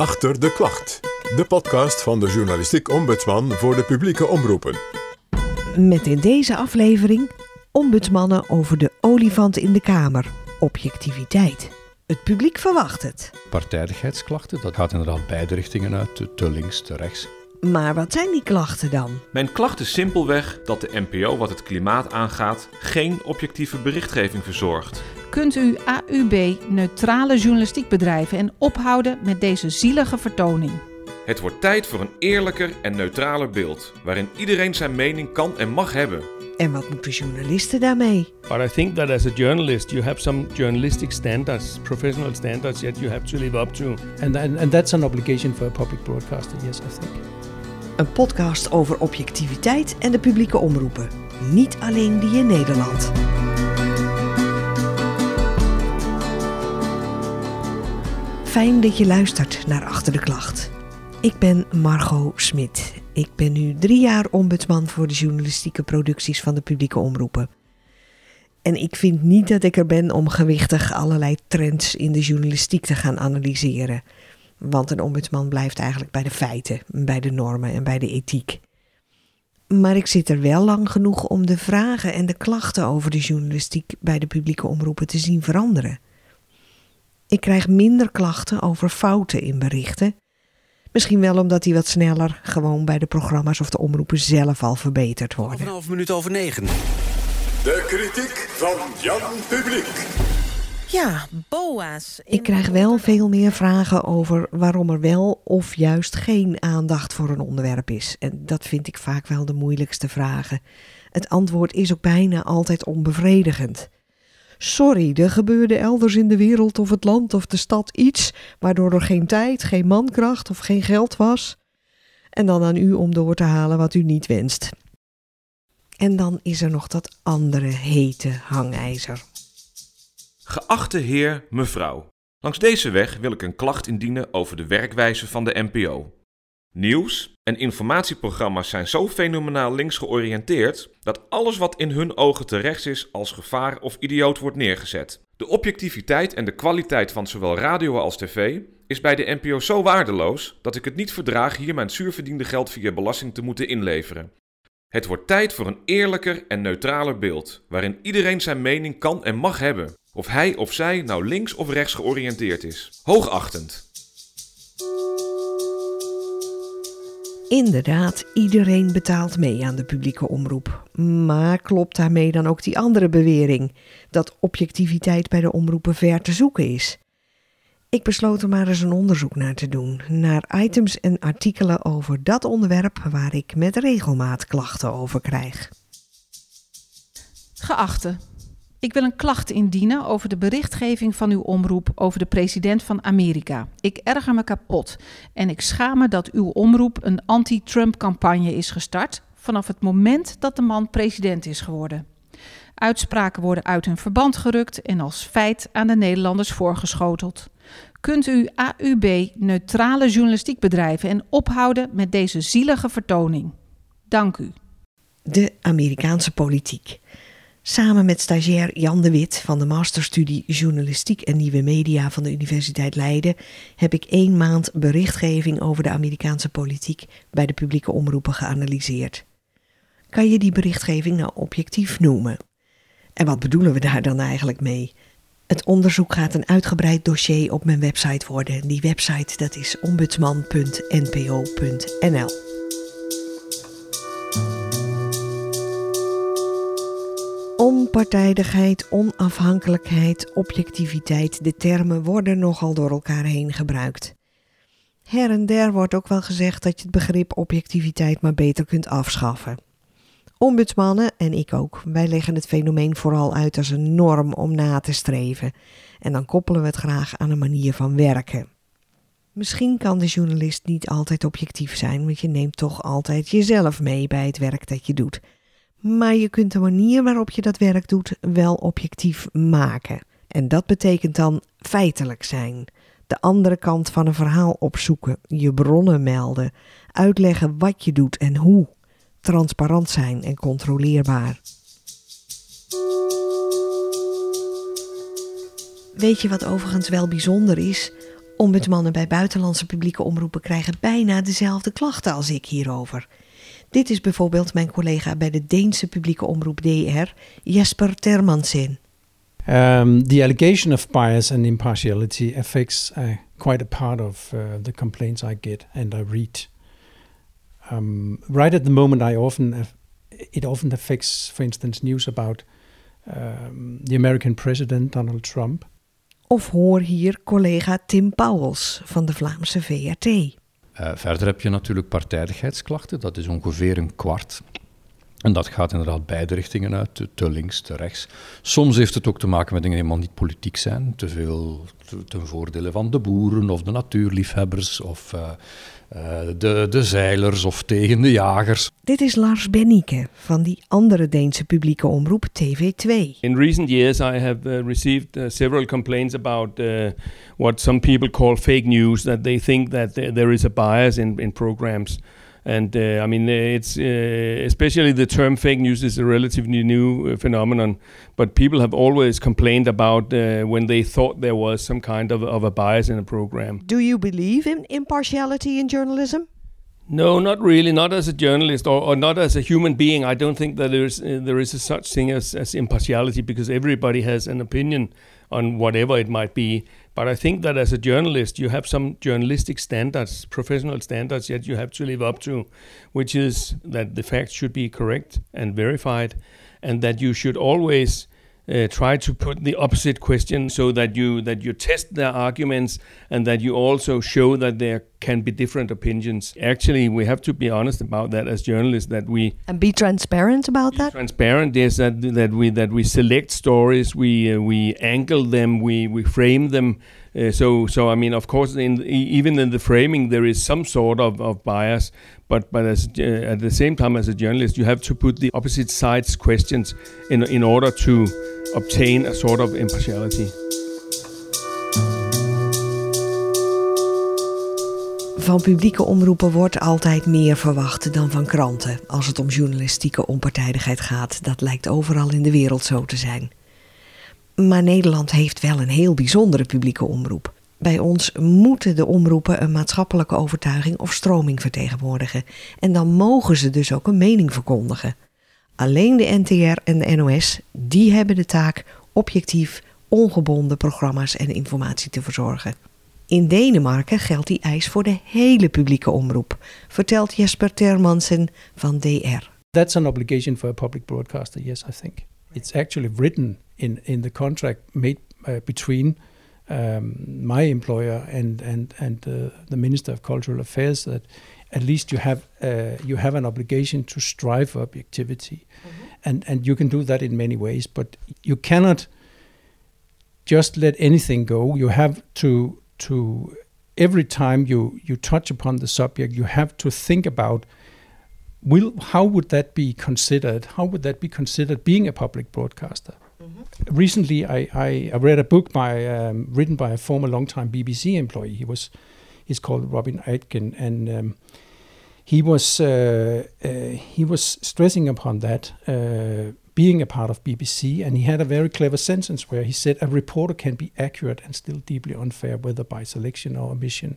Achter de Klacht. De podcast van de journalistiek ombudsman voor de publieke omroepen. Met in deze aflevering ombudsmannen over de olifant in de kamer. Objectiviteit. Het publiek verwacht het. partijdigheidsklachten. Dat gaat inderdaad beide richtingen uit, te, te links, te rechts. Maar wat zijn die klachten dan? Mijn klacht is simpelweg dat de NPO wat het klimaat aangaat geen objectieve berichtgeving verzorgt. Kunt u AUB neutrale journalistiek bedrijven en ophouden met deze zielige vertoning? Het wordt tijd voor een eerlijker en neutraler beeld, waarin iedereen zijn mening kan en mag hebben. En wat moeten journalisten daarmee? But I think that as a journalist, you have some journalistic standards, professional standards that you have to live up to. And, and, and that's an obligation for a public broadcaster, yes, I think. Een podcast over objectiviteit en de publieke omroepen. Niet alleen die in Nederland. Fijn dat je luistert naar Achter de Klacht. Ik ben Margot Smit. Ik ben nu drie jaar ombudsman voor de journalistieke producties van de publieke omroepen. En ik vind niet dat ik er ben om gewichtig allerlei trends in de journalistiek te gaan analyseren. Want een ombudsman blijft eigenlijk bij de feiten, bij de normen en bij de ethiek. Maar ik zit er wel lang genoeg om de vragen en de klachten over de journalistiek bij de publieke omroepen te zien veranderen. Ik krijg minder klachten over fouten in berichten. Misschien wel omdat die wat sneller gewoon bij de programma's of de omroepen zelf al verbeterd Of worden. een half minuut over negen. De kritiek van Jan Publiek. Ja, BOA's. Ik krijg wel veel meer vragen over waarom er wel of juist geen aandacht voor een onderwerp is. En dat vind ik vaak wel de moeilijkste vragen. Het antwoord is ook bijna altijd onbevredigend. Sorry, er gebeurde elders in de wereld of het land of de stad iets waardoor er geen tijd, geen mankracht of geen geld was. En dan aan u om door te halen wat u niet wenst. En dan is er nog dat andere hete hangijzer. Geachte heer, mevrouw. Langs deze weg wil ik een klacht indienen over de werkwijze van de NPO. Nieuws- en informatieprogramma's zijn zo fenomenaal links georiënteerd dat alles wat in hun ogen te rechts is als gevaar of idioot wordt neergezet. De objectiviteit en de kwaliteit van zowel radio als tv is bij de NPO zo waardeloos dat ik het niet verdraag hier mijn zuurverdiende geld via belasting te moeten inleveren. Het wordt tijd voor een eerlijker en neutraler beeld, waarin iedereen zijn mening kan en mag hebben, of hij of zij nou links of rechts georiënteerd is. Hoogachtend. Inderdaad, iedereen betaalt mee aan de publieke omroep. Maar klopt daarmee dan ook die andere bewering dat objectiviteit bij de omroepen ver te zoeken is? Ik besloot er maar eens een onderzoek naar te doen, naar items en artikelen over dat onderwerp waar ik met regelmaat klachten over krijg. Geachte, ik wil een klacht indienen over de berichtgeving van uw omroep over de president van Amerika. Ik erger me kapot en ik schaam me dat uw omroep een anti-Trump-campagne is gestart vanaf het moment dat de man president is geworden. Uitspraken worden uit hun verband gerukt en als feit aan de Nederlanders voorgeschoteld. Kunt u AUB neutrale journalistiek bedrijven en ophouden met deze zielige vertoning? Dank u. De Amerikaanse politiek. Samen met stagiair Jan de Wit van de masterstudie Journalistiek en Nieuwe Media van de Universiteit Leiden heb ik één maand berichtgeving over de Amerikaanse politiek bij de publieke omroepen geanalyseerd. Kan je die berichtgeving nou objectief noemen? En wat bedoelen we daar dan eigenlijk mee? Het onderzoek gaat een uitgebreid dossier op mijn website worden. Die website dat is ombudsman.npo.nl. Onpartijdigheid, onafhankelijkheid, objectiviteit, de termen worden nogal door elkaar heen gebruikt. Her en der wordt ook wel gezegd dat je het begrip objectiviteit maar beter kunt afschaffen. Ombudsmannen, en ik ook, wij leggen het fenomeen vooral uit als een norm om na te streven. En dan koppelen we het graag aan een manier van werken. Misschien kan de journalist niet altijd objectief zijn, want je neemt toch altijd jezelf mee bij het werk dat je doet. Maar je kunt de manier waarop je dat werk doet wel objectief maken. En dat betekent dan feitelijk zijn. De andere kant van een verhaal opzoeken, je bronnen melden, uitleggen wat je doet en hoe. Transparant zijn en controleerbaar. Weet je wat overigens wel bijzonder is? Ombudsmannen bij buitenlandse publieke omroepen krijgen bijna dezelfde klachten als ik hierover. Dit is bijvoorbeeld mijn collega bij de Deense publieke omroep DR, Jesper Termansen. Um, the allegation of bias and impartiality affects uh, quite a part of uh, the complaints I get and I read. Um, right at the moment, I often it often affects, for instance, news about um, the American president Donald Trump. Of hoor hier collega Tim Pauwels van de Vlaamse VRT. Uh, verder heb je natuurlijk partijdigheidsklachten, dat is ongeveer een kwart. En dat gaat inderdaad beide richtingen uit, te, links, te rechts. Soms heeft het ook te maken met dingen die helemaal niet politiek zijn. Te veel ten voordele van de boeren of de natuurliefhebbers of uh, uh, de, de zeilers of tegen de jagers. Dit is Lars Bennike van die andere Deense publieke omroep TV2. In recent years I have uh, received several complaints about uh, what some people call fake news that they think that there is a bias in in programs. And uh, I mean, it's uh, especially the term fake news is a relatively new uh, phenomenon, but people have always complained about uh, when they thought there was some kind of, of a bias in a program. Do you believe in impartiality in journalism? No, not really. Not as a journalist or, or not as a human being. I don't think that there's uh, there is a such thing as, as impartiality because everybody has an opinion on whatever it might be. But I think that as a journalist, you have some journalistic standards, professional standards that you have to live up to, which is that the facts should be correct and verified, and that you should always uh, try to put the opposite question so that you that you test their arguments and that you also show that there can be different opinions. Actually, we have to be honest about that as journalists. That we and be transparent about that. Transparent is that that we that we select stories, we uh, we angle them, we we frame them. Uh, so so I mean, of course, in even in the framing, there is some sort of, of bias. But but as uh, at the same time, as a journalist, you have to put the opposite sides questions in in order to obtain a sort of impartiality. Van publieke omroepen wordt altijd meer verwacht dan van kranten als het om journalistieke onpartijdigheid gaat. Dat lijkt overal in de wereld zo te zijn. Maar Nederland heeft wel een heel bijzondere publieke omroep. Bij ons moeten de omroepen een maatschappelijke overtuiging of stroming vertegenwoordigen. En dan mogen ze dus ook een mening verkondigen. Alleen de NTR en de NOS, die hebben de taak objectief, ongebonden programma's en informatie te verzorgen. In Denemarken geldt die eis voor de hele publieke omroep, vertelt Jesper Termansen van DR. That's an obligation for a public broadcaster, yes, I think. It's actually written in, in the contract made uh, between um, my employer and, and, and uh, the Minister of Cultural Affairs that at least you have uh, you have an obligation to strive for objectivity, mm-hmm. and and you can do that in many ways. But you cannot just let anything go. You have to to every time you you touch upon the subject, you have to think about will how would that be considered? How would that be considered being a public broadcaster? Mm-hmm. Recently, I, I, I, read a book by um, written by a former long-time BBC employee. He was he's called Robin Aitken, and um, he was uh, uh, he was stressing upon that uh, being a part of BBC, and he had a very clever sentence where he said, "A reporter can be accurate and still deeply unfair, whether by selection or omission."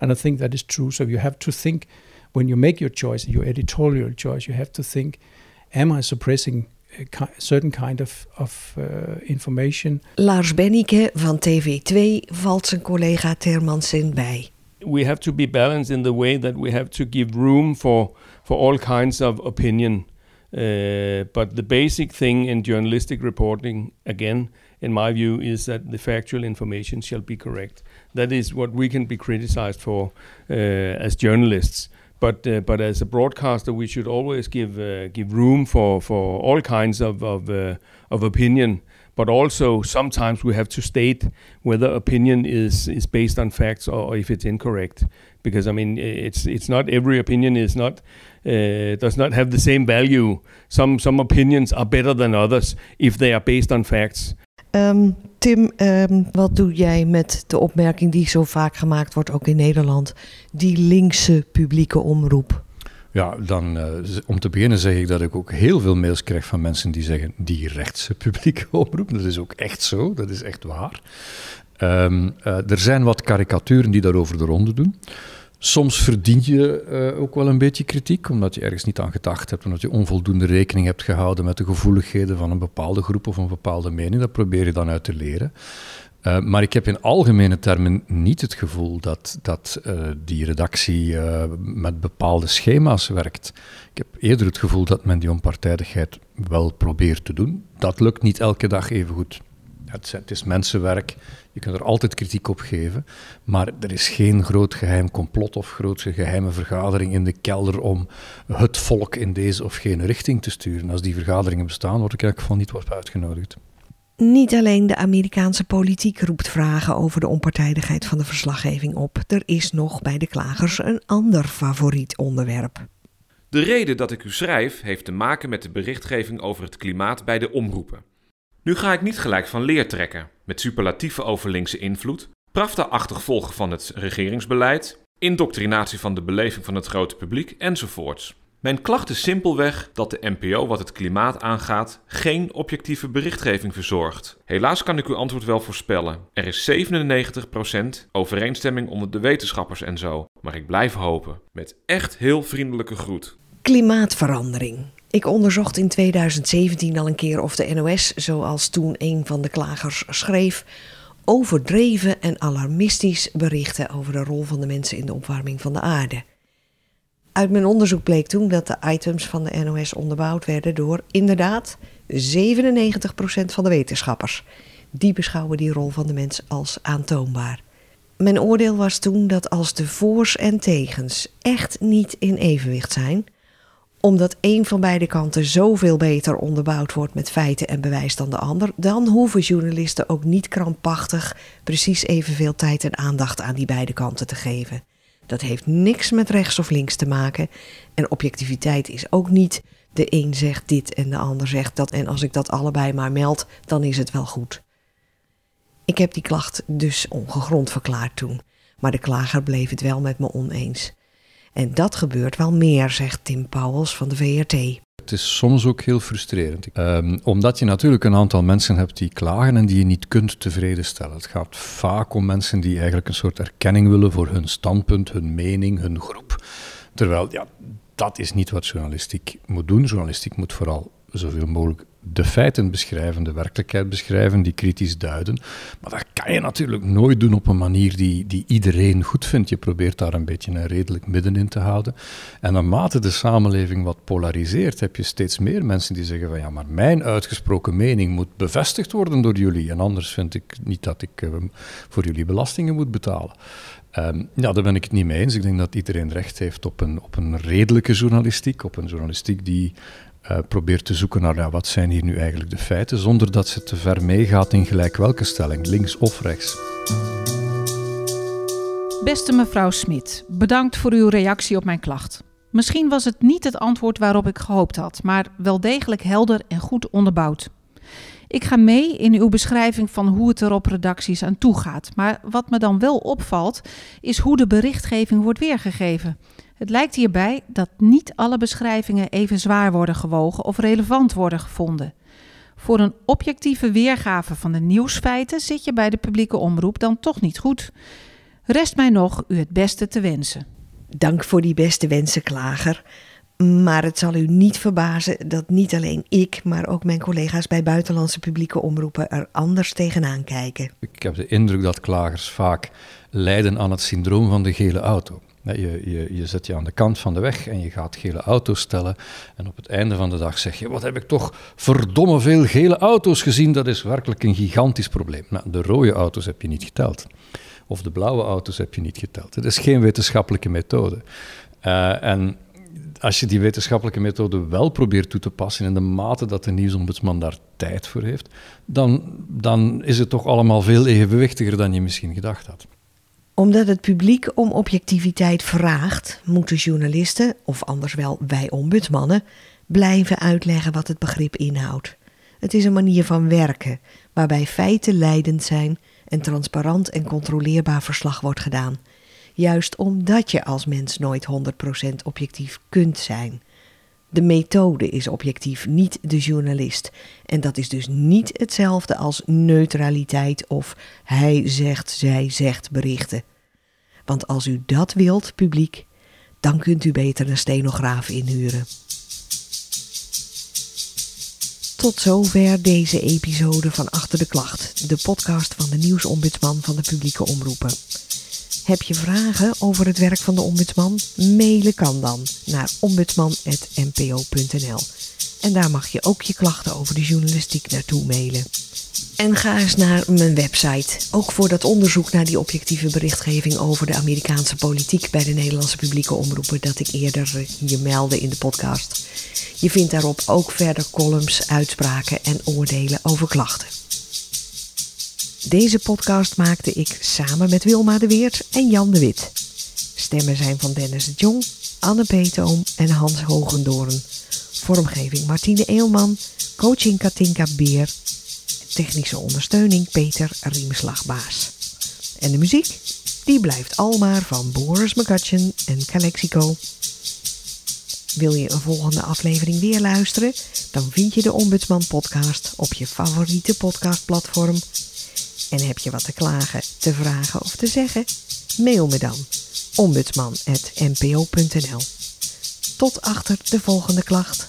And I think that is true. So you have to think when you make your choice, your editorial choice, you have to think: Am I suppressing a certain kind of, of uh, information? Lars Bennike van TV2 valt zijn collega Termansen bij. we have to be balanced in the way that we have to give room for for all kinds of opinion. Uh, but the basic thing in journalistic reporting, again, in my view, is that the factual information shall be correct. That is what we can be criticized for uh, as journalists. But uh, but as a broadcaster, we should always give uh, give room for for all kinds of of, uh, of opinion but also sometimes we have to state whether opinion is is based on facts or, or if it's incorrect because I mean it's it's not every opinion is not uh, does not have the same value. Some some opinions are better than others if they are based on facts. Um, Tim, um, wat doe jij met de opmerking die zo vaak gemaakt wordt, ook in Nederland, die linkse publieke omroep? Ja, dan uh, om te beginnen zeg ik dat ik ook heel veel mails krijg van mensen die zeggen die rechtse publieke omroep. Dat is ook echt zo, dat is echt waar. Ehm, eh, er zijn wat karikaturen die daarover de ronde doen. Soms verdien je eh, ook wel een beetje kritiek, omdat je ergens niet aan gedacht hebt, omdat je onvoldoende rekening hebt gehouden met de gevoeligheden van een bepaalde groep of een bepaalde mening. Dat probeer je dan uit te leren. Uh, maar ik heb in algemene termen niet het gevoel dat, dat uh, die redactie uh, met bepaalde schema's werkt. Ik heb eerder het gevoel dat men die onpartijdigheid wel probeert te doen. Dat lukt niet elke dag even goed. Het, het is mensenwerk, je kunt er altijd kritiek op geven, maar er is geen groot geheim complot of grootse geheime vergadering in de kelder om het volk in deze of gene richting te sturen. Als die vergaderingen bestaan, word ik eigenlijk van niet wordt uitgenodigd. Niet alleen de Amerikaanse politiek roept vragen over de onpartijdigheid van de verslaggeving op. Er is nog bij de klagers een ander favoriet onderwerp. De reden dat ik u schrijf heeft te maken met de berichtgeving over het klimaat bij de omroepen. Nu ga ik niet gelijk van leer trekken met superlatieve over linkse invloed, pravda-achtig volgen van het regeringsbeleid, indoctrinatie van de beleving van het grote publiek enzovoorts. Mijn klacht is simpelweg dat de NPO wat het klimaat aangaat geen objectieve berichtgeving verzorgt. Helaas kan ik uw antwoord wel voorspellen. Er is 97% overeenstemming onder de wetenschappers en zo. Maar ik blijf hopen. Met echt heel vriendelijke groet. Klimaatverandering. Ik onderzocht in 2017 al een keer of de NOS, zoals toen een van de klagers schreef, overdreven en alarmistisch berichten over de rol van de mensen in de opwarming van de aarde. Uit mijn onderzoek bleek toen dat de items van de NOS onderbouwd werden door inderdaad 97% van de wetenschappers. Die beschouwen die rol van de mens als aantoonbaar. Mijn oordeel was toen dat als de voors en tegens echt niet in evenwicht zijn, omdat een van beide kanten zoveel beter onderbouwd wordt met feiten en bewijs dan de ander, dan hoeven journalisten ook niet krampachtig precies evenveel tijd en aandacht aan die beide kanten te geven. Dat heeft niks met rechts of links te maken. En objectiviteit is ook niet de een zegt dit en de ander zegt dat. En als ik dat allebei maar meld, dan is het wel goed. Ik heb die klacht dus ongegrond verklaard toen. Maar de klager bleef het wel met me oneens. En dat gebeurt wel meer, zegt Tim Pauwels van de VRT. Het is soms ook heel frustrerend. Um, omdat je natuurlijk een aantal mensen hebt die klagen en die je niet kunt tevreden stellen. Het gaat vaak om mensen die eigenlijk een soort erkenning willen voor hun standpunt, hun mening, hun groep. Terwijl, ja, dat is niet wat journalistiek moet doen. Journalistiek moet vooral zoveel mogelijk de feiten beschrijven, de werkelijkheid beschrijven, die kritisch duiden. Maar dat kan je natuurlijk nooit doen op een manier die, die iedereen goed vindt. Je probeert daar een beetje een redelijk midden in te houden. En naarmate de samenleving wat polariseert, heb je steeds meer mensen die zeggen van ja, maar mijn uitgesproken mening moet bevestigd worden door jullie. En anders vind ik niet dat ik uh, voor jullie belastingen moet betalen. Um, ja, daar ben ik het niet mee eens. Ik denk dat iedereen recht heeft op een, op een redelijke journalistiek, op een journalistiek die uh, probeert te zoeken naar ja, wat zijn hier nu eigenlijk de feiten, zonder dat ze te ver meegaat in gelijk welke stelling, links of rechts. Beste mevrouw Smit, bedankt voor uw reactie op mijn klacht. Misschien was het niet het antwoord waarop ik gehoopt had, maar wel degelijk helder en goed onderbouwd. Ik ga mee in uw beschrijving van hoe het er op redacties aan toe gaat. Maar wat me dan wel opvalt, is hoe de berichtgeving wordt weergegeven. Het lijkt hierbij dat niet alle beschrijvingen even zwaar worden gewogen of relevant worden gevonden. Voor een objectieve weergave van de nieuwsfeiten zit je bij de publieke omroep dan toch niet goed. Rest mij nog u het beste te wensen. Dank voor die beste wensen, Klager. Maar het zal u niet verbazen dat niet alleen ik, maar ook mijn collega's bij buitenlandse publieke omroepen er anders tegenaan kijken. Ik heb de indruk dat klagers vaak lijden aan het syndroom van de gele auto. Je, je, je zet je aan de kant van de weg en je gaat gele auto's stellen. En op het einde van de dag zeg je: Wat heb ik toch verdomme veel gele auto's gezien? Dat is werkelijk een gigantisch probleem. Nou, de rode auto's heb je niet geteld. Of de blauwe auto's heb je niet geteld. Het is geen wetenschappelijke methode. Uh, en als je die wetenschappelijke methode wel probeert toe te passen in de mate dat de nieuwsombudsman daar tijd voor heeft, dan, dan is het toch allemaal veel evenwichtiger dan je misschien gedacht had omdat het publiek om objectiviteit vraagt, moeten journalisten, of anders wel wij ombudsmannen, blijven uitleggen wat het begrip inhoudt. Het is een manier van werken waarbij feiten leidend zijn en transparant en controleerbaar verslag wordt gedaan. Juist omdat je als mens nooit 100% objectief kunt zijn. De methode is objectief, niet de journalist. En dat is dus niet hetzelfde als neutraliteit of hij zegt, zij zegt berichten. Want als u dat wilt, publiek, dan kunt u beter een stenograaf inhuren. Tot zover deze episode van Achter de Klacht, de podcast van de nieuwsombudsman van de publieke omroepen. Heb je vragen over het werk van de ombudsman? Mailen kan dan naar ombudsman.npo.nl. En daar mag je ook je klachten over de journalistiek naartoe mailen. En ga eens naar mijn website. Ook voor dat onderzoek naar die objectieve berichtgeving over de Amerikaanse politiek bij de Nederlandse publieke omroepen dat ik eerder je meldde in de podcast. Je vindt daarop ook verder columns, uitspraken en oordelen over klachten. Deze podcast maakte ik samen met Wilma de Weert en Jan de Wit. Stemmen zijn van Dennis de Jong, Anne Peetoom en Hans Hogendoorn. Vormgeving Martine Eelman, coaching Katinka Beer, technische ondersteuning Peter Riemslagbaas. En de muziek? Die blijft almaar van Boris McCutcheon en Calexico. Wil je een volgende aflevering weer luisteren? Dan vind je de Ombudsman podcast op je favoriete podcastplatform. En heb je wat te klagen, te vragen of te zeggen? Mail me dan ombudsman.npo.nl. Tot achter de volgende klacht.